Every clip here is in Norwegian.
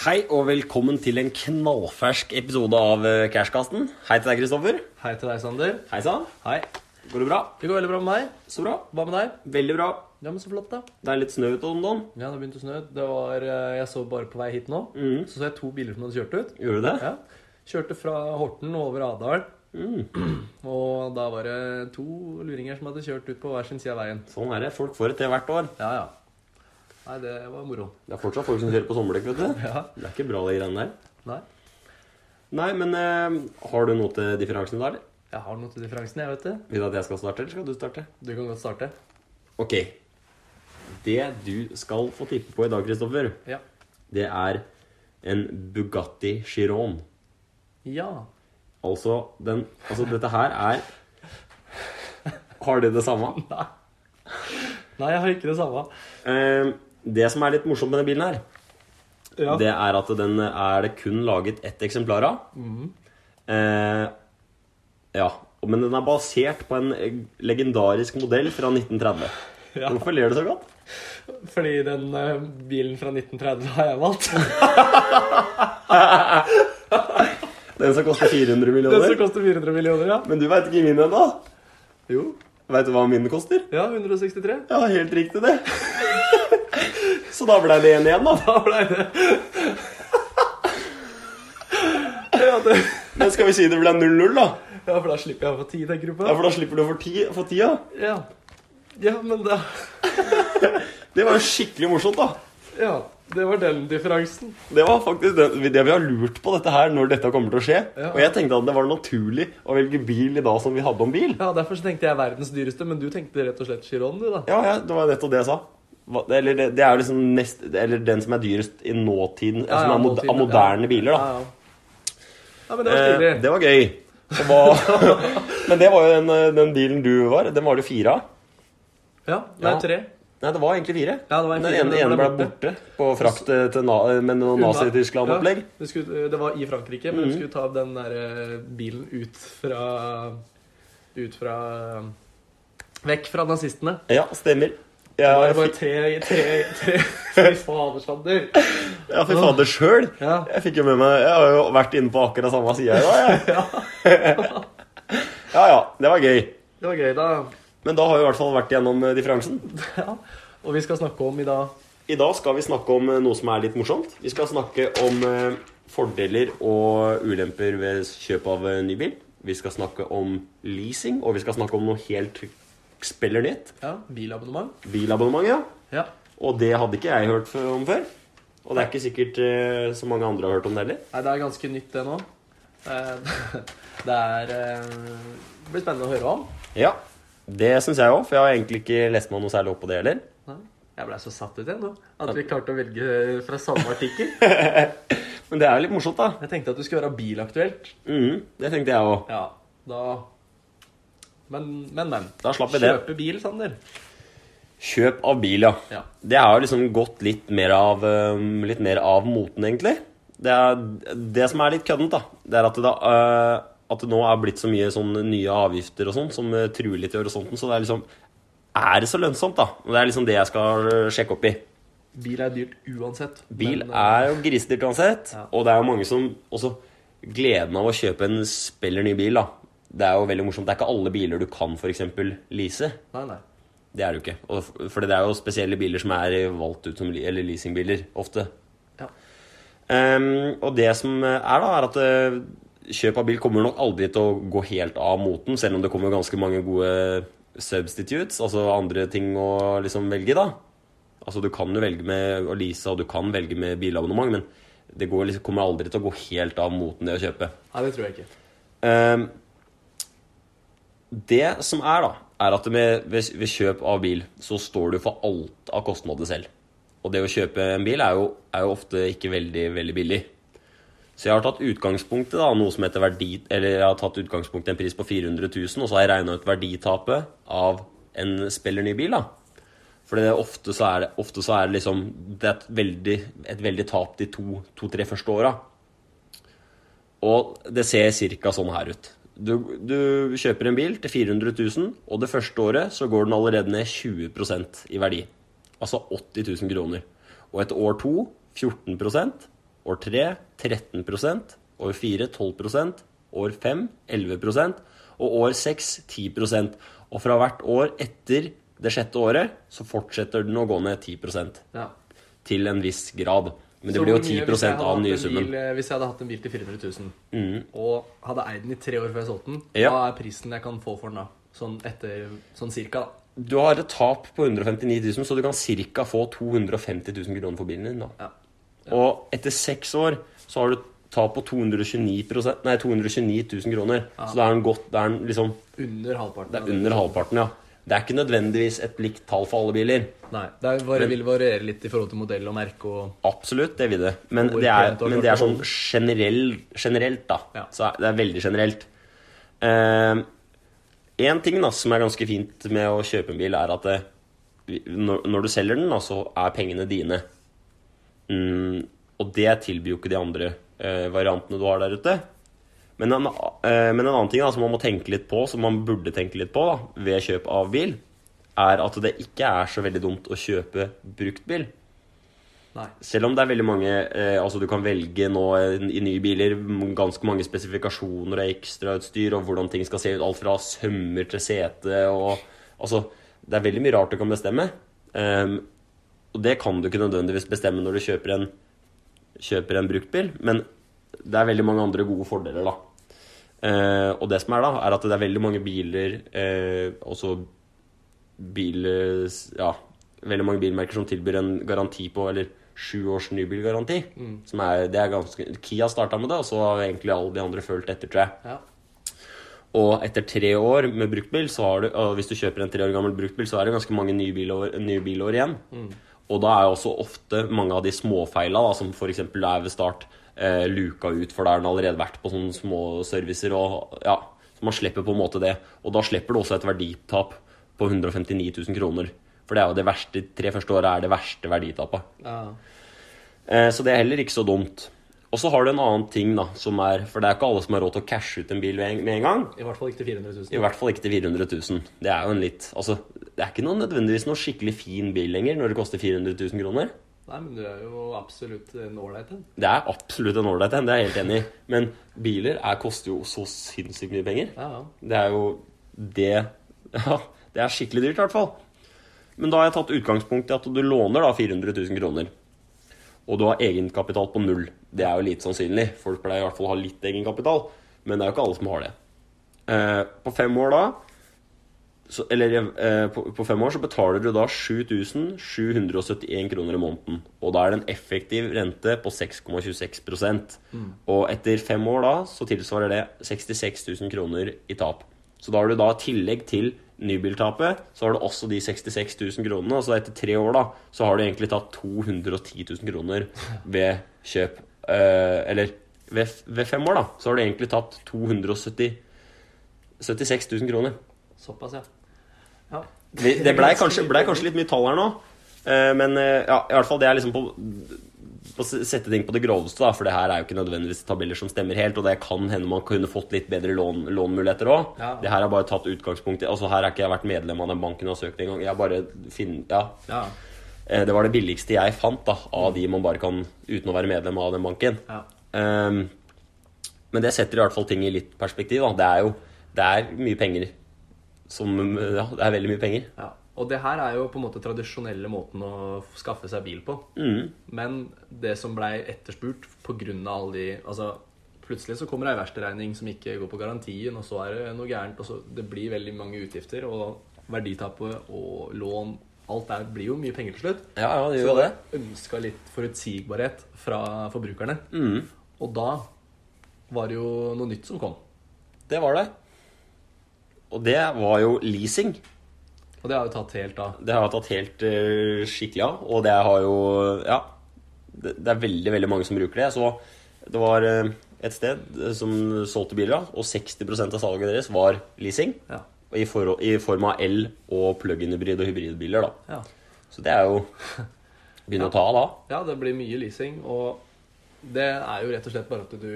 Hei og velkommen til en knallfersk episode av Cashcasten. Cashkasten. Hei til deg, Kristoffer. Hei til deg, Sander. Hei sann. Hei. Går det bra? Det går veldig bra med meg. Så bra. Hva med deg? Veldig bra. Ja, men Så flott, da. Det er litt snø ute om dagen. Ja, det begynte å snø. Det var, eh, Jeg så bare på vei hit nå. mm. Så så jeg to biler som hadde kjørt ut. Gjorde du det? Ja. Kjørte fra Horten over Adal. Mm. Og da var det to luringer som hadde kjørt ut på hver sin side av veien. Sånn er det. Folk får det til hvert år. Ja, ja. Nei, det var moro. Det er fortsatt folk som kjører på sommerdekk, vet du. Ja. Det er ikke bra, de greiene der. Nei. Nei, men eh, har du noe til differansen da, eller? Jeg har noe til differansen, jeg, vet du. Vil du at jeg skal starte, eller skal du starte? Du kan godt starte. Ok. Det du skal få tippe på i dag, Kristoffer, Ja. det er en Bugatti Chiron. Ja. Altså, den, altså dette her er Har de det samme? Nei. Nei, jeg har ikke det samme. Eh, det som er litt morsomt med denne bilen her, Ja. det er at den er det kun laget ett eksemplar av. Mm. Eh, ja, men den er basert på en legendarisk modell fra 1930. Ja. Hvorfor ler du så godt? Fordi den uh, bilen fra 1930 har jeg valgt. Den som koster 400 millioner? Den som koster 400 millioner, ja. Men du veit ikke min ennå. Jo. Veit du hva min koster? Ja, 163. Ja, helt riktig, det. Så da ble det 1 igjen, da. Da ble det ja, det Men skal vi si det ble 0-0, da? ja, for da slipper jeg å få 10 tenker du på? Ja, For da slipper du å få ti- få tida. Ja. ja, men da Det var jo skikkelig morsomt, da. Ja, det var den differansen. Det var faktisk det, det vi har lurt på dette her når dette kommer til å skje. Ja. Og jeg tenkte at det var naturlig å velge bil i dag som vi hadde om bil. Ja, Derfor så tenkte jeg verdens dyreste, men du tenkte rett og slett Chiron, du, da. Ja, ja, det var nettopp det jeg sa. Eller det, det er liksom nest, Eller den som er dyrest i nåtiden. Ja, som ja, nåtiden, av moderne ja. biler, da. Ja, ja. ja men det var stilig. Eh, det var gøy. Men det var jo den, eh, den bilen du var. Den var det fire av. ja, nei, tre. Nei, det var egentlig fire. Ja, det var den ene, ene ble ble borte på frakt eh, til na, med noe Nazi-Tyskland-opplegg. Ja, det, var i Frankrike, men mm. du skulle ta den der eh, bilen ut fra Ut fra Vekk fra nazistene. Ja, stemmer. Det var bare tre, tre, tre, tre Fy fader, Sander. ja, fy fader sjøl. Ja. Jeg fikk jo med meg Jeg har jo vært inne på akkurat samme side i dag, jeg. Ja ja, det var gøy. Det var gøy, da. Men da har vi i hvert fall vært gjennom eh, differansen. Ja. Og vi skal snakke om i dag I dag skal vi snakke om eh, noe som er litt morsomt. Vi skal snakke om eh, fordeler og ulemper ved kjøp av ny bil. Vi skal snakke om leasing, og vi skal snakke om noe helt spiller nytt. ja, bilabonnement. Bilabonnement, ja. Ja. Og det hadde ikke jeg hørt om før. Og det er ikke sikkert så mange andre har hørt om det heller. Nei, det er ganske nytt, det nå. Det er Det blir spennende å høre om. Ja, det syns jeg òg, for jeg har egentlig ikke lest meg noe særlig opp på det heller. Jeg ble så satt ut igjen nå. At vi klarte å velge fra samme artikkel. Men det er jo litt morsomt, da. Jeg tenkte at du skulle være bilaktuelt. Mm, det tenkte jeg òg. Ja, da Men, men, men. Da slapp vi det. Kjøpe bil, Sander. Kjøp av bil, ja. Ja. Det har jo liksom gått litt mer av, litt mer av moten, egentlig. Det, er, det som er litt køddent, da, det er at det, da, øh, at det nå er blitt så mye sånn nye avgifter og sånn som øh, truer litt i horisonten. Så det er liksom Er det så lønnsomt, da? Det er liksom det jeg skal øh, sjekke opp i. Bil er dyrt uansett. Bil men, eh, er jo grisedyrt uansett, Ja. og det er jo mange som også Gleden av å kjøpe en spiller ny bil, da. Det er jo veldig morsomt. Det er ikke alle biler du kan f.eks. lease. Nei, nei. Det er det jo ikke. Og For det er jo spesielle biler som er valgt ut som eller leasingbiler, ofte. Ja. Um, og det som er, da, er at eh, kjøp av bil kommer nok aldri til å gå helt av moten, selv om det kommer ganske mange gode substitutes, altså andre ting å liksom velge, da. Altså Du kan jo velge med å lease, og du kan velge med bilabonnement, men det går, liksom, kommer aldri til å gå helt av moten, det å kjøpe. Nei, det tror jeg ikke. Um, det som er, da, er at med, ved, ved kjøp av bil så står du for alt av kostnader selv. Og det å kjøpe en bil er jo, er jo ofte ikke veldig, veldig billig. Så jeg har tatt utgangspunktet da, noe som heter verdi, eller jeg har tatt utgangspunkt i en pris på 400 000, og så har jeg regna ut verditapet av en spiller ny bil. da. For ofte så er det, ofte så er det liksom Det er et veldig, et veldig tap de to-tre to, første åra. Og det ser ca. sånn her ut. Du, du kjøper en bil til 400 000, og det første året så går den allerede ned 20% i verdi. Altså 80 000 kroner. Og etter år to 14 år 3 13% år 4 12% år 5 11% og år 6 10% Og fra hvert år etter det sjette året så fortsetter den å gå ned 10 Ja. til en viss grad. Men det blir jo hvor mye hvis jeg 10 hadde av den nye summen. Bil, eh, hvis jeg hadde hatt en bil til 400 000, Mm. og hadde eid den i tre år før jeg solgte den, Ja. hva er prisen jeg kan få for den da? Sånn etter, sånn cirka da. Du har et tap på 159 000, så du kan ca. få 250 000 kroner for bilen din. da. Ja. Og etter seks år så har du tap på 229, nei, 229 000 kroner. Så da er en godt, det er liksom Under halvparten. Det er under halvparten, ja. Det er ikke nødvendigvis et likt tall for alle biler. Nei, det bare, men, vil variere litt i forhold til modell og merke og Absolutt, det vil det. Men det er, men det er sånn generell, generelt, da. Ja. Så det er veldig generelt. Én ting da, som er ganske fint med å kjøpe en bil, er at det, når, når du selger den, da, så er pengene dine. Mm, og det tilbyr jo ikke de andre eh, variantene du har der ute. Men en, eh, men en annen ting da, som man må tenke litt på, som man burde tenke litt på da, ved kjøp av bil, er at det ikke er så veldig dumt å kjøpe bruktbil. Nei. Selv om det er veldig mange eh, Altså du kan velge nå i nye biler ganske mange spesifikasjoner og ekstrautstyr og hvordan ting skal se ut. Alt fra sømmer til sete og Altså, det er veldig mye rart du kan bestemme. Ehm, og det kan du ikke nødvendigvis bestemme når du kjøper en, kjøper en bruktbil, men det er veldig mange andre gode fordeler, da. Eh, og det som er, da, er at det er veldig mange biler eh, Også biler Ja, veldig mange bilmerker som tilbyr en garanti på Eller sju års nybilgaranti. Som er, det er ganske Kia starta med det, og så har egentlig alle de andre fulgt etter, tror jeg. Ja. Og etter tre år med bruktbil, så har du, og hvis du kjøper en tre år gammel bruktbil, så er det ganske mange nye bilår, nye bilår igjen. Og da er også ofte mange av de småfeila, som f.eks. er ved start, eh, luka ut, for da har den allerede vært på sånne små servicer. og ja, Så man slipper på en måte det. Og da slipper du også et verditap på 159 000 kroner. For det er jo det verste, tre første åra er det verste verditapet. ja. Eh, Så det er heller ikke så dumt. Og så har du en annen ting, da, som er For det er ikke alle som har råd til å cashe ut en bil med en- gang. I hvert fall ikke til 400 000. I hvert fall ikke til 400 000. Det er jo en litt Altså, det er ikke noe nødvendigvis noe skikkelig fin bil lenger når det koster 400 000 kroner. Nei, men du er jo absolutt en ålreit en. Det er absolutt en ålreit en, det er jeg helt enig i. Men biler er, koster jo så sinnssykt mye penger. Ja, ja. Det er jo det Ja, det er skikkelig dyrt, i hvert fall. Men da har jeg tatt utgangspunkt i at du låner da 400 000 kroner. Og du har egenkapital på null. Det er jo lite sannsynlig. Folk pleier i hvert fall å ha litt egenkapital. Men det er jo ikke alle som har det. Eh, på fem år da så, Eller eh, på, på fem år så betaler du da 7771 kroner i måneden. Og da er det en effektiv rente på 6,26% Og etter fem år da så tilsvarer det 66 000 kroner i tap. Så da har du da tillegg til nybiltapet, så har du også de 66 000 kronene. Altså så etter tre år da, så har du egentlig tatt 210 000 kroner ved kjøp. Eh, eller ved, ved fem år da, så har du egentlig tatt 276 000 kroner. Såpass, ja. ja. Det, det blei kanskje, ble kanskje litt mye tall her nå. eh, Men eh, ja, i hvert fall det er liksom på å sette ting på det groveste, da, for det her er jo ikke nødvendigvis tabeller som stemmer helt, og det kan hende man kunne fått litt bedre lån, lånmuligheter òg. Ja. Det her er bare tatt utgangspunkt i Altså Her har ikke jeg vært medlem av den banken og har søkt engang. Jeg bare finner ja, Ja. eh, Det var det billigste jeg fant da av de man bare kan uten å være medlem av den banken. ja. Um, men det setter i hvert fall ting i litt perspektiv. Da. Det er jo det er mye penger. Som, ja, det er veldig mye penger. ja. Og det her er jo på en måte tradisjonelle måten å skaffe seg bil på. Mm. Men det som blei etterspurt pga. alle de Altså, plutselig så kommer det ei verkstedregning som ikke går på garantien, og så er det noe gærent, og så Det blir veldig mange utgifter, og verditapet og lån Alt der blir jo mye penger til slutt. Ja, ja, det gjør så det. jeg ønska litt forutsigbarhet fra forbrukerne. Mm. Og da var det jo noe nytt som kom. Det var det. Og det var jo leasing. Og det har jo tatt helt av. Det har tatt helt uh, skikkelig av. Og det har jo Ja. Det, det er veldig, veldig mange som bruker det. Så det var uh, et sted eh, som solgte biler, og 60% av salget deres var leasing. Ja. I, for, I form av el- og plug-in-hybrid og hybridbiler. da. ja. Så det er jo Begynne å ta av da. Ja, det blir mye leasing, og det er jo rett og slett bare at du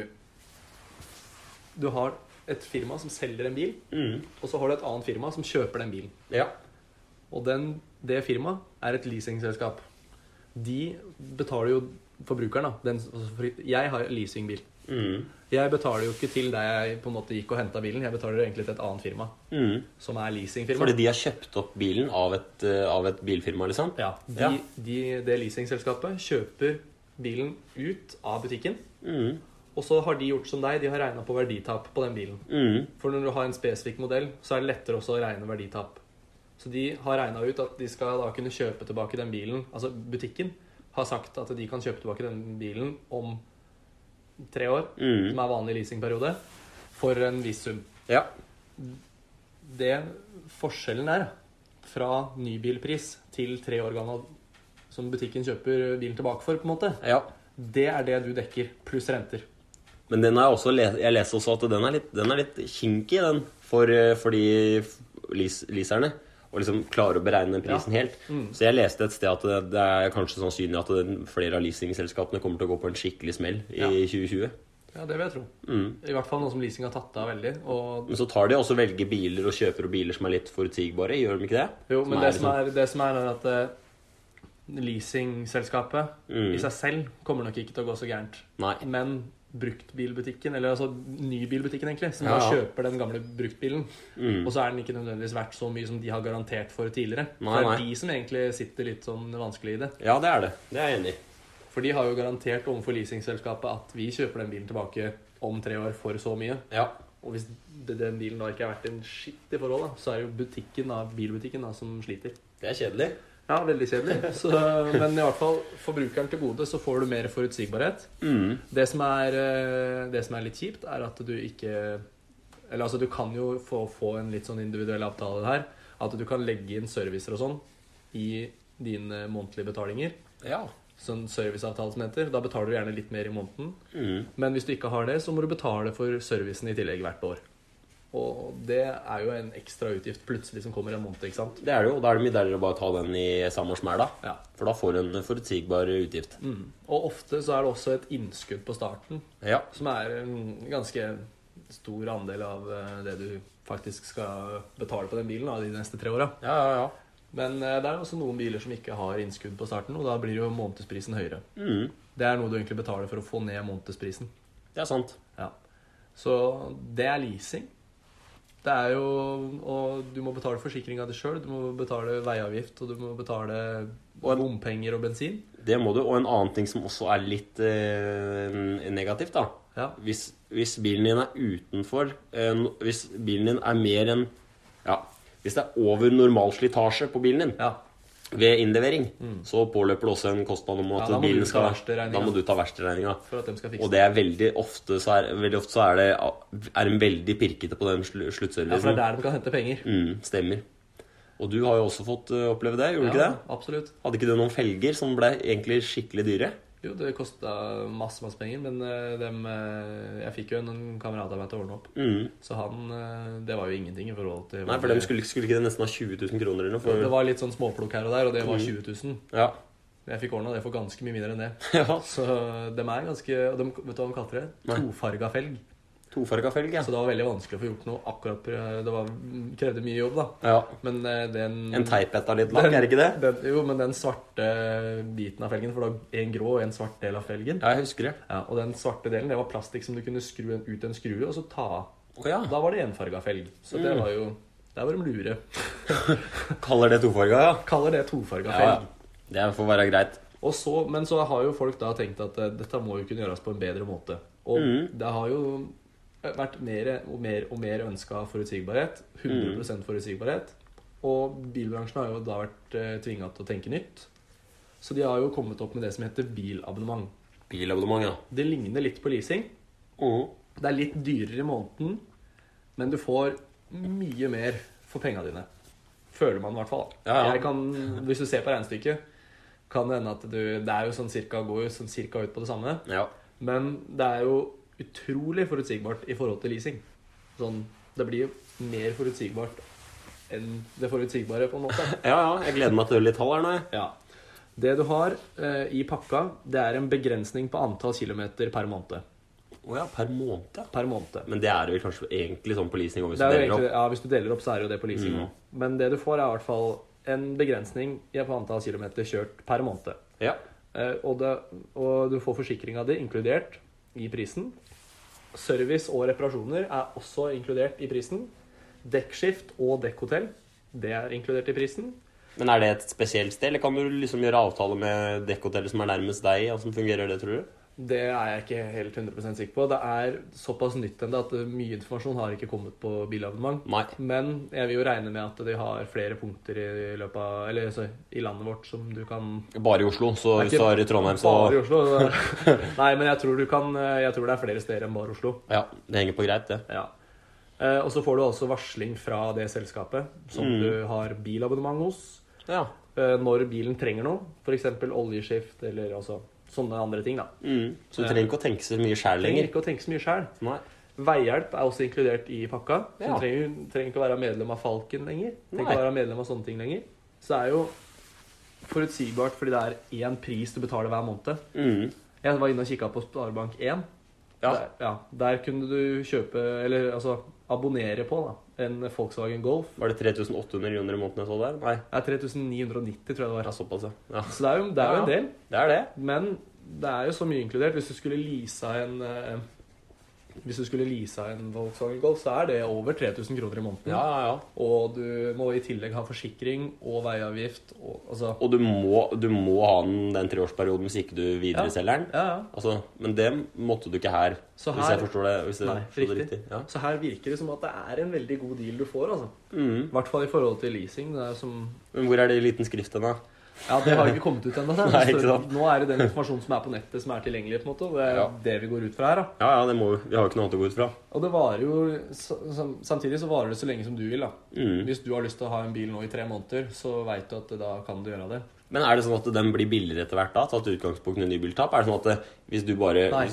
Du har et firma som selger en bil, Mm. og så har du et annet firma som kjøper den bilen. Ja. Og den, det firmaet er et leasingselskap. De betaler jo forbrukeren, da den, altså, Jeg har leasingbil. Mm. Jeg betaler jo ikke til der jeg på en måte gikk og henta bilen. Jeg betaler egentlig til et annet firma, Mm. som er leasingfirma. Fordi de har kjøpt opp bilen av et, eh, av et bilfirma, liksom? Ja, de, Ja. De, det leasingselskapet kjøper bilen ut av butikken. Mm. Og så har de gjort som deg, de har regna på verditap på den bilen. Mm. For når du har en spesifikk modell, så er det lettere også å regne verditap. Så de har regna ut at de skal da kunne kjøpe tilbake den bilen Altså butikken har sagt at de kan kjøpe tilbake den bilen om tre år, Mm. som er vanlig leasingperiode, for en viss sum. Ja. Det forskjellen er fra nybilpris til tre år gammel som butikken kjøper bilen tilbake for, på en måte, ja. det er det du dekker, pluss renter. Men den er også, jeg leser også at den er litt, den er litt kinky, den, for, eh, for de leas- leaserne. Å liksom klare å beregne den prisen helt. Mm. Så jeg leste et sted at det, det er kanskje sannsynlig at det, flere av leasingselskapene kommer til å gå på en skikkelig smell i Ja. 2020. Ja, det vil jeg tro. Mm. I hvert fall nå som leasing har tatt av veldig. Og Men så tar de også velge biler og kjøper biler som er litt forutsigbare, gjør de ikke det? Jo, men det som liksom- er, det som er, er at uh, leasingselskapet Mm. i seg selv kommer nok ikke til å gå så gærent. Nei. Men bruktbilbutikken, eller altså nybilbutikken egentlig, som Ja, da kjøper den gamle bruktbilen, Mm. og så er den ikke nødvendigvis verdt så mye som de har garantert for tidligere. Nei, det er de som egentlig sitter litt sånn vanskelig i det. Ja, det er det. Det er jeg enig i. For de har jo garantert overfor leasingselskapet at vi kjøper den bilen tilbake om tre år for så mye. Ja. Og hvis den bilen da ikke er verdt en skitt i forhold, da, så er det jo butikken da, bilbutikken da, som sliter. Det er kjedelig. Ja, veldig kjedelig. Så, men i hvert fall forbrukeren til gode, så får du mer forutsigbarhet. Mm. Det som er, eh, det som er litt kjipt, er at du ikke Eller altså, du kan jo få, få en litt sånn individuell avtale her. At du kan legge inn servicer og sånn i dine månedlige betalinger. Ja. Sånn serviceavtale som heter. Da betaler du gjerne litt mer i måneden. Mm. Men hvis du ikke har det, så må du betale for servicen i tillegg hvert år. Og det er jo en ekstra utgift plutselig som kommer en måned, ikke sant? Det er det jo. og Da er det mye deiligere å bare ta den i samme smell, da. Ja. For da får du en forutsigbar utgift. Mm. Og ofte så er det også et innskudd på starten Ja. som er en ganske stor andel av eh, det du faktisk skal betale på den bilen da, de neste tre åra. Ja, ja, ja. Men eh, det er også noen biler som ikke har innskudd på starten, og da blir jo månedsprisen høyere. Mm. Det er noe du egentlig betaler for å få ned månedsprisen. Det er sant. Ja. Så det er leasing. Det er jo Og du må betale forsikringa di sjøl, du må betale veiavgift, og du må betale bompenger og bensin. Det må du. Og en annen ting som også er litt eh, negativt, da. Ja. Hvis, hvis bilen din er utenfor eh, Hvis bilen din er mer enn Ja, hvis det er over normal slitasje på bilen din ja. Ved innlevering, så påløper det også en kostnad om Ja, at da bilen skal. Da må du ta verkstedregninga. De Og det er veldig ofte så er, veldig ofte så er det er en veldig pirkete på den sluttservicen. Ja, for det er der de kan hente penger. mm, stemmer. Og du har jo også fått eh, oppleve det, gjorde du ikke det? Absolutt. Hadde ikke du noen felger som ble egentlig skikkelig dyre? Jo, det kosta masse, masse penger, men eh, dem eh, Jeg fikk jo en, kamerat av meg til å ordne opp. Mm. Så han eh, Det var jo ingenting i forhold til Nei, for de skulle, skulle ikke det nesten ha 20 000 kroner eller noe? For, Det var litt sånn småplukk her og der, og det var Mm. 20 000. Ja. Jeg fikk ordna det for ganske mye mindre enn det. ja. Så dem er ganske og dem, Vet du hva de kalte det? Tofarga felg. Tofarga felg, ja. Så det var veldig vanskelig å få gjort noe akkurat Det var, krevde mye jobb, da. ja. Men eh, den En teipetta litt lakk, er det ikke det? Den, jo, men den svarte biten av felgen, for det var en grå og en svart del av felgen. Ja, jeg husker det. Ja, og den svarte delen det var plastikk som du kunne skru en, ut en skrue og så ta av. Oh, ja. Da var det enfarga felg. Så det Mm. var jo Der var de lure. Kaller det tofarga, ja. Kaller det tofarga Ja, ja. felg. Det får være greit. Og så, men så har jo folk da tenkt at eh, dette må jo kunne gjøres på en bedre måte. Og Mm. det har jo vært mer og mer og mer ønska forutsigbarhet. 100 Mm. forutsigbarhet. Og bilbransjen har jo da vært eh, tvinga til å tenke nytt. Så de har jo kommet opp med det som heter bilabonnement. Bilabonnement, ja. Det ligner litt på leasing. Mm. Det er litt dyrere i måneden, men du får mye mer for penga dine. Føler man i hvert fall. Ja, ja. Jeg kan, hvis du ser på regnestykket, kan det hende at du Det er jo sånn cirka, går jo sånn cirka ut på det samme. Ja. Men det er jo utrolig forutsigbart i forhold til leasing. Sånn, det blir jo mer forutsigbart enn det forutsigbare, på en måte. ja, ja. Jeg gleder meg til å litt tall her nå. Ja. Det du har eh, i pakka, det er en begrensning på antall kilometer per måned. Å ja, per måned. Per måned. Men det er vel kanskje egentlig sånn på leasing òg, hvis du er deler egentlig, opp. ja, Hvis du deler opp, så er det jo det på leasing Mm. Men det du får, er i hvert fall en begrensning på antall kilometer kjørt per måned. Ja. Eh, og, det, og du får forsikringa di inkludert i prisen. Service og reparasjoner er også inkludert i prisen. Dekkskift og dekkhotell, det er inkludert i prisen. Men er det et spesielt sted, eller kan du liksom gjøre avtale med dekkhotellet som er nærmest deg? Hvordan fungerer det, tror du? Det er jeg ikke helt 100 sikker på. Det er såpass nytt ennå at mye informasjon har ikke kommet på bilabonnement. Nei. Men jeg vil jo regne med at de har flere punkter i, løpet av, eller, så, i landet vårt som du kan Bare i Oslo, så hvis du er i Trondheim, så Bare i Oslo. Nei, men jeg tror, du kan, jeg tror det er flere steder enn bare Oslo. Ja, det henger på greit, det. Ja. Eh, og så får du også varsling fra det selskapet som Mm. du har bilabonnement hos. Ja. eh, når bilen trenger noe. F.eks. oljeskift eller altså, sånne andre ting. da. Mm. Så du trenger ikke å tenke så mye sjæl Trenger lenger. ikke å tenke så mye. Nei. Veihjelp er også inkludert i pakka. Så Ja. Du trenger, trenger ikke å være medlem av Falken lenger. Trenger ikke å være medlem av sånne ting lenger. Så det er jo forutsigbart fordi det er én pris du betaler hver måned. Mm. Jeg var inne og kikka på Sparebank1. Ja. Der, ja. Der kunne du kjøpe, eller altså abonnere på, da, en Volkswagen Golf. Var det 3800 kroner i måneden jeg så der? Nei. Er 3990, tror jeg det var. Ja, såpass, ja. ja. Så det er jo, det er jo Ja. en del. Det er det. Men det er jo så mye inkludert. Hvis du skulle leasa en eh, Hvis du skulle leasa en Volkswagen Golf, så er det over 3000 kroner i måneden. Ja, ja, ja. Og du må i tillegg ha forsikring og veiavgift og altså Og du må, du må ha den den treårsperioden hvis ikke du videreselger den. Ja, ja. Altså, men det måtte du ikke her, Så hvis jeg forstår det, jeg Nei, forstår det riktig. riktig. Ja. Så her virker det som at det er en veldig god deal du får, altså. Mm. I hvert fall i forhold til leasing. Det som Men hvor er det i liten skrift hen, da? Ja, det har ikke kommet ut ennå. Nå er det den informasjonen som er på nettet, som er tilgjengelig. på en måte, og Det er Ja. det vi går ut fra her. da. Ja, ja, det må vi. Vi har jo ikke noe annet å gå ut fra. Og det varer jo Samtidig så varer det så lenge som du vil. da. Mm. Hvis du har lyst til å ha en bil nå i tre måneder, så veit du at da kan du gjøre det. Men er det sånn at den blir billigere etter hvert da, tatt utgangspunkt i nybiltap? Er det sånn at det, hvis du bare Nei.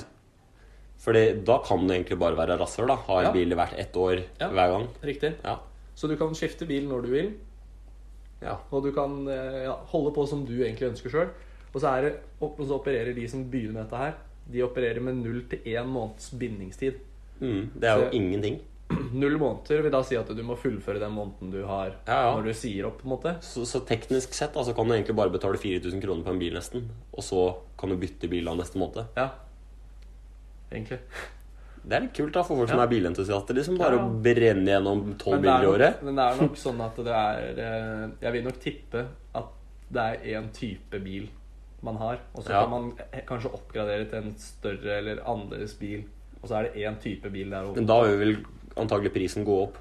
Fordi da kan det egentlig bare være rasshøl, da. Ha en Ja. bil hvert ett år Ja. hver gang. Riktig. Ja. Så du kan skifte bil når du vil, ja. og du kan eh, ja, holde på som du egentlig ønsker sjøl. Og så, er det, og så opererer de som begynner med dette her, de opererer med null til én måneds bindingstid. Mm. Det er jo Så- ingenting. Null måneder vil da si at du må fullføre den måneden du har Ja, ja. når du sier opp. på en måte. Så, så teknisk sett altså, kan du egentlig bare betale 4000 kroner på en bil nesten. Og så kan du bytte bil av neste måned. Ja, egentlig. Det er litt kult da, for folk som Ja. er bilentusiaster. Liksom bare Ja, å brenne gjennom tolv Men er biler i året. Men det er nok sånn at det er eh, Jeg vil nok tippe at det er én type bil man har. Og så Ja. kan man kanskje oppgradere til en større eller annerledes bil. Og så er det én type bil der Men da vil vel antagelig prisen gå opp.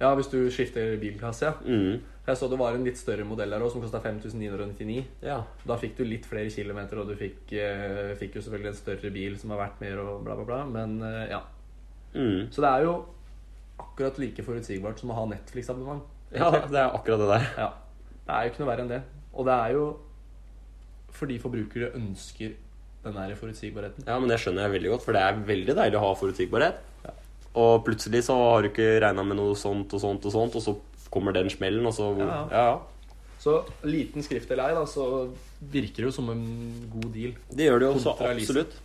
Ja, hvis du skifter bilklasse, ja. Mm. Jeg så det var en litt større modell der også, som kosta 5999. Ja. Da fikk du litt flere kilometer, og du fikk, eh, fikk jo selvfølgelig en større bil som har vært mer og bla, bla, bla. Men eh, ja. Mm. Så det er jo akkurat like forutsigbart som å ha Netflix-abonnement. ja, det er akkurat det der. Ja. Det er jo ikke noe verre enn det. Og det er jo fordi forbrukere ønsker den der forutsigbarheten. Ja, men det skjønner jeg veldig godt, for det er veldig deilig å ha forutsigbarhet. Og plutselig så har du ikke regna med noe sånt og sånt og sånt, og så kommer den smellen, og så Ja, ja. Så liten skrift eller ei, da, så virker det jo som en god deal. Det gjør det jo også, absolutt.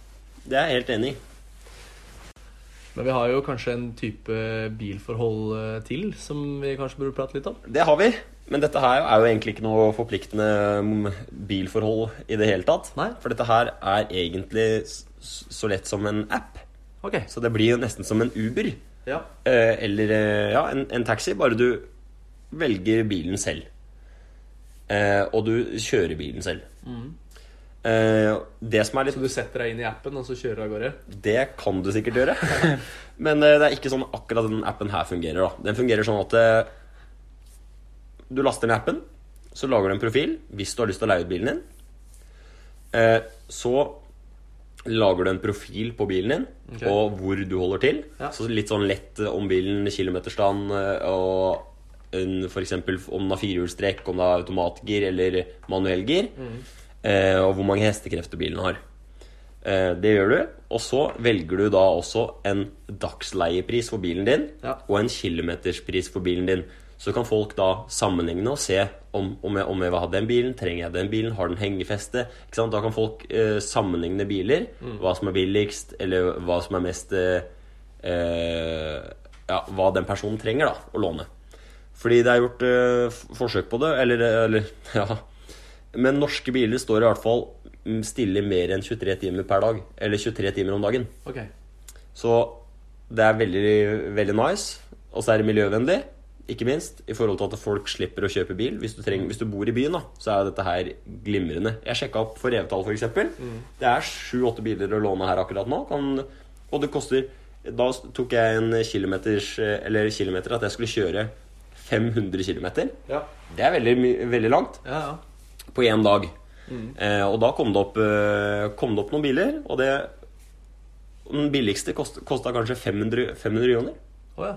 Det er jeg helt enig i. Men vi har jo kanskje en type bilforhold eh, til som vi kanskje burde prate litt om. Det har vi. Men dette her er jo egentlig ikke noe forpliktende bilforhold i det hele tatt. Nei. For dette her er egentlig så lett som en app. Ok. Så det blir jo nesten som en Uber. Ja. Eh, eller eh, ja, en, en taxi, bare du velger bilen selv. Eh, og du kjører bilen selv. Eh, det som er litt Så du setter deg inn i appen, og så kjører du av gårde? Det kan du sikkert gjøre. Men det er ikke sånn akkurat den appen her fungerer. da Den fungerer sånn at du laster ned appen, så lager du en profil hvis du har lyst til å leie ut bilen din. Eh, Så lager du en profil på bilen din okay. og hvor du holder til. Ja. Så litt sånn lett eh, om bilen, kilometerstand eh, og f.eks. om den har firehjulstrekk, om det har automatgir eller manuellgir. Eh, og hvor mange hestekrefter bilen har. Eh, det gjør du. Og så velger du da også en dagsleiepris for bilen din Ja. og en kilometerspris for bilen din. Så kan folk da sammenligne og se om, om, jeg, om jeg vil ha den bilen, trenger jeg den bilen, har den hengefeste? Ikke sant? Da kan folk eh, sammenligne biler, hva som er billigst, eller hva som er mest eh, eh, Ja, hva den personen trenger da, å låne. Fordi det er gjort eh, forsøk på det, eller, eller ja. Men norske biler står i hvert fall mm, stille mer enn 23 timer per dag. Eller 23 timer om dagen. Okay. Så det er veldig, veldig nice. Og så er det miljøvennlig, ikke minst. I forhold til at folk slipper å kjøpe bil. Hvis du, trenger, hvis du bor i byen, da, så er dette her glimrende. Jeg sjekka opp for Revetal, f.eks. Mm. Det er sju-åtte biler å låne her akkurat nå. Kan, og det koster Da tok jeg en kilometers Eller kilometer at jeg skulle kjøre 500 km. Ja. Det er veldig, veldig langt Ja, ja. på én dag. Mm. Eh, og da kom det, opp, eh, kom det opp noen biler, og det Den billigste kost- kosta kanskje 500, 500 kroner. Oh, ja.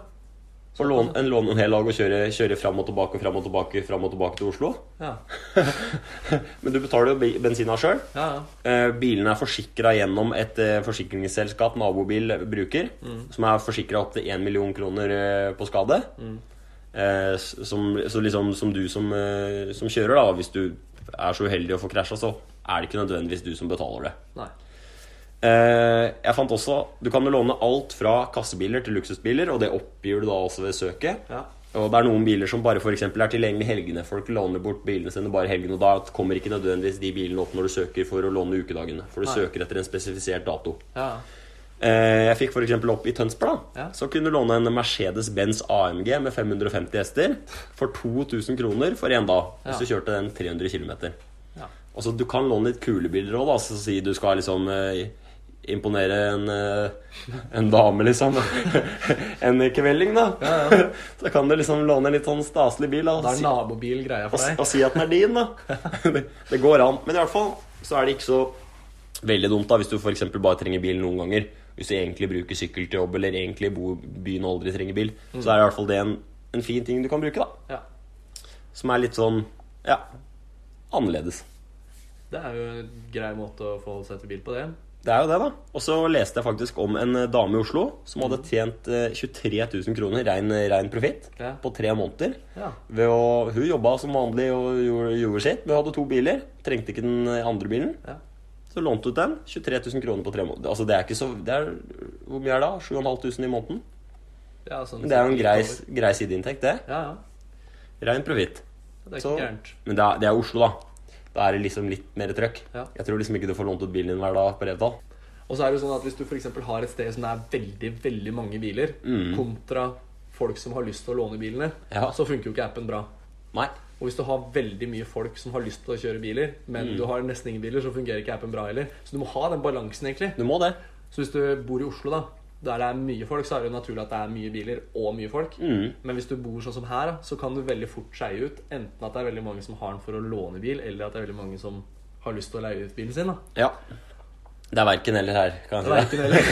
For lån, en lån en hel dag og kjøre, kjøre fram og tilbake fram og tilbake fram og tilbake til Oslo. Ja. Men du betaler jo bensina sjøl. Ja, ja. Eh, bilene er forsikra gjennom et eh, forsikringsselskap nabobil bruker, som er forsikra opp til 1 million kroner eh, på skade. Mm. som, så liksom som du som, som kjører, da, hvis du er så uheldig å få krasja, så er det ikke nødvendigvis du som betaler det. Nei. Eh, jeg fant også Du kan jo låne alt fra kassebiler til luksusbiler, og det oppgir du da også ved søket. Ja. Og det er noen biler som bare for er tilgjengelig helgene. Folk låner bort bilene sine bare helgene, og da kommer ikke nødvendigvis de bilene opp når du søker for å låne ukedagene. For du Nei. søker etter en spesifisert dato. Ja. Eh, jeg fikk f.eks. opp i Tønsberg. Ja. Så kunne du låne en Mercedes-Benz AMG med 550 hester for 2000 kroner for én dag. Hvis Ja. du kjørte den 300 km. Ja. Altså, du kan låne litt kule biler òg, da. Så si du skal liksom eh, imponere en, eh, en dame, liksom. en kvelding, da. Ja, ja. Så kan du liksom låne en litt sånn staselig bil. Da, Da er nabobil greia for deg. og si at den er din, da. det, det går an. Men i hvert fall så er det ikke så veldig dumt da hvis du f.eks. bare trenger bil noen ganger. Hvis du egentlig bruker sykkel til jobb, eller egentlig bor i byen og aldri trenger bil, så er i hvert fall det en, en fin ting du kan bruke, da. Ja. Som er litt sånn ja, annerledes. Det er jo en grei måte å forholde seg til bil på, det. Det er jo det, da. Og så leste jeg faktisk om en eh, dame i Oslo som hadde tjent eh, 23 000 kroner rein, ren profitt Ja. på tre måneder. Ja. Å, hun jobba som vanlig og gjorde, gjorde sitt. Hun hadde to biler. Trengte ikke den andre bilen. Ja. Så lånte hun den. 23 000 kroner på tre måneder. Altså det er ikke så det er, Hvor mye er det? da? 7500 i måneden? Sånn Men det er jo en grei, grei sideinntekt, det. Ja, ja. Rein profitt. Det er Så- gærent. Men det er, det er Oslo, da. Da er det liksom litt mer trøkk. Ja. Jeg tror liksom ikke du får lånt ut bilen din hver dag på Revdal. Og så er det jo sånn at hvis du f.eks. har et sted som det er veldig veldig mange biler, Mm. kontra folk som har lyst til å låne bilene, Ja. så funker jo ikke appen bra. Nei. Og hvis du har veldig mye folk som har lyst til å kjøre biler, men Mm. du har nesten ingen biler, så fungerer ikke appen bra heller. Så du må ha den balansen, egentlig. Du må det. Så hvis du bor i Oslo, da, der det er mye folk, så er det jo naturlig at det er mye biler og mye folk. Mm. Men hvis du bor sånn som her, så kan du veldig fort skeie ut enten at det er veldig mange som har den for å låne bil, eller at det er veldig mange som har lyst til å leie ut bilen sin. da. Ja. Det er verken eller her, kan Det er Verken eller.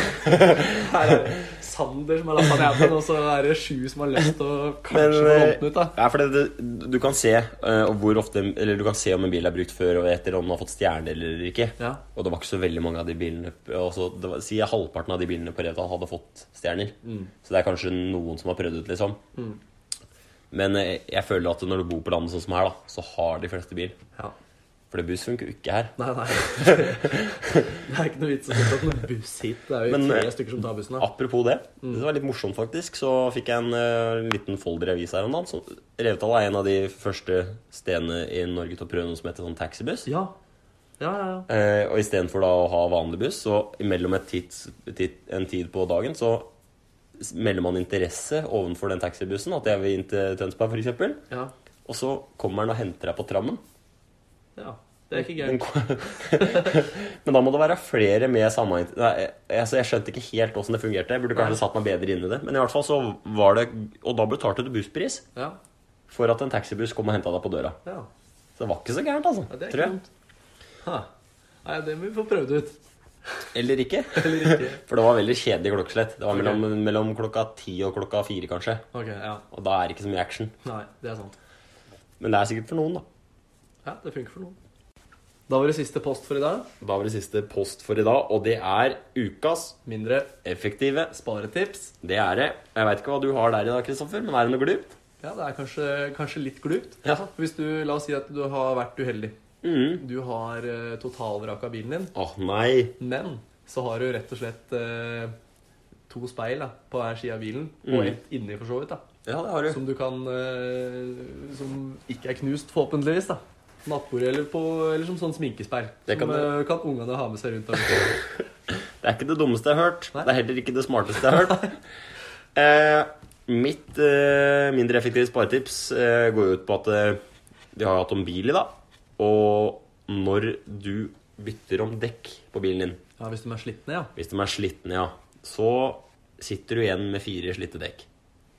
Her er det Sander som har lappa ned appen, og så er det sju som har lyst til å Men, kanskje få eh, den ut. da. Ja, for det, det, du kan se uh, hvor ofte Eller du kan se om en bil er brukt før og etter om den har fått stjerner eller ikke. Ja. Og det var ikke så veldig mange av de bilene også, det var, Si halvparten av de bilene på Revdal hadde fått stjerner. Mm. Så det er kanskje noen som har prøvd ut, liksom. Men eh, jeg føler at når du bor på landet sånn som her, da, så har de fleste bil. ja. For det buss funker jo ikke her. Nei, nei. Det er ikke noe vits å sette opp buss hit. Det er jo Men, tre eh, stykker som tar bussen. da. Apropos det, det var litt morsomt faktisk, så fikk jeg en uh, liten folder i avisa her om dagen. Revetal er en av de første stedene i Norge til å prøve noe som heter sånn taxibuss. Ja. Ja, ja, ja. Eh, og istedenfor å ha vanlig buss, så imellom et tids, tid, en tid på dagen, så melder man interesse overfor den taxibussen. At jeg vil inn til Tønsberg, f.eks. ja. Og så kommer den og henter deg på trammen. Ja. Det er ikke gøy. men da må det være flere med samme Nei, altså jeg skjønte ikke helt åssen det fungerte. Jeg burde kanskje satt meg bedre inn i det. Men i hvert fall så var det Og da betalte du busspris Ja. for at en taxibuss kom og henta deg på døra. ja. Så det var ikke så gærent, altså. ja det er tror jeg. Nei, det må vi få prøvd ut. Eller ikke. Eller ikke. For det var veldig kjedelig klokkeslett. Det var mellom, mellom klokka ti og klokka fire, kanskje. Okay, ja. Og da er det ikke så mye action. Nei, det er sant. Men det er sikkert for noen, da. Ja, det funker for noen. Da var det siste post for i dag. Da var det siste post for i dag, og det er ukas Mindre effektive. sparetips. Det er det. Jeg veit ikke hva du har der i dag, Kristoffer, men er det noe glupt? Ja, det er kanskje, kanskje litt glupt. Ja. Hvis du, La oss si at du har vært uheldig. Mm. Du har uh, totalvraka bilen din, Åh, nei. men så har du rett og slett uh, to speil da, på hver side av bilen, Mm. og ett inni, for så vidt. da Ja, det har du. Som du kan uh, Som ikke er knust, forhåpentligvis. da nattbordet eller, på, eller som sånn sminkespeil. Det kan som det. eh, kan ungene ha med seg rundt. Det er ikke det dummeste jeg har hørt. Nei. Det er heller ikke det smarteste jeg har hørt. eh, mitt eh, mindre effektive sparetips eh, går ut på at eh, vi har hatt om bil i dag. Og når du bytter om dekk på bilen din, Ja, Hvis de er slitne, ja. hvis de er slitne, ja, så sitter du igjen med fire slitte dekk.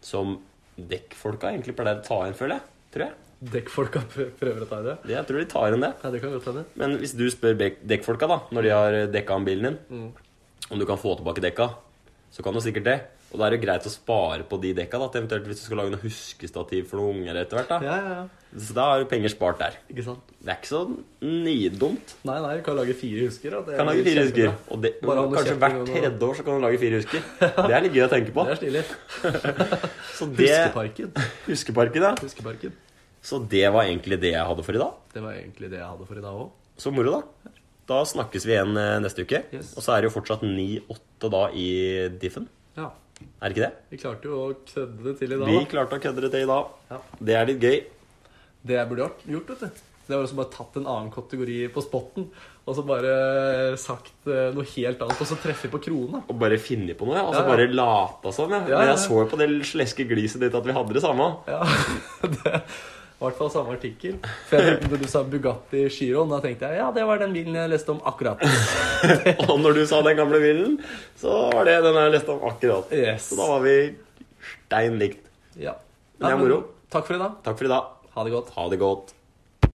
Som dekkfolka egentlig pleier å ta inn, føler jeg. Tror jeg. Dekkfolka prøver å ta i det. Det, jeg tror de tar inn det. Ja, det kan godt hende. Men hvis du spør dekkfolka, da, når de har dekka om bilen din, om du kan få tilbake dekka, så kan du sikkert det. Og da er det greit å spare på de dekka, da, eventuelt hvis du skal lage noe huskestativ for noen unger etter hvert. da. Ja, ja, ja. Så da har du penger spart der. Ikke sant? Det er ikke så nidumt. Nei, nei, du kan lage fire husker. Da. Det kan lage fire husker. Og det, kanskje hvert tredje år så kan du lage fire husker. Det er litt gøy å tenke på. Det er stilig. Så det, Huskeparken. Huskeparken, ja. Huskeparken. Så det var egentlig det jeg hadde for i dag. Det var egentlig det jeg hadde for i dag òg. Så moro, da. Da snakkes vi igjen eh, neste uke. Yes. Og så er det jo fortsatt 9-8 da i diffen. Ja. Er det ikke det? Vi klarte jo å kødde det til i dag. Vi klarte å kødde det til i dag. Ja. Det er litt gøy. Det jeg burde gjort, vet du. Det var også bare tatt en annen kategori på spotten og så bare sagt eh, noe helt annet, og så treffe på krona. Og bare finne på noe, ja. Og så Ja, ja. bare late som. Sånn, Ja, Men jeg så jo på det sleske gliset ditt at vi hadde det samme. Ja, det i hvert fall samme artikkel. For jeg tenkte du sa Bugatti Chiron, da tenkte jeg ja, det var den bilen jeg leste om akkurat. Og når du sa den gamle bilen, så var det den jeg leste om akkurat. Yes. Så da var vi stein likt. Ja. Men det er moro. Takk for i dag. Takk for i dag. Ha det godt. Ha det godt.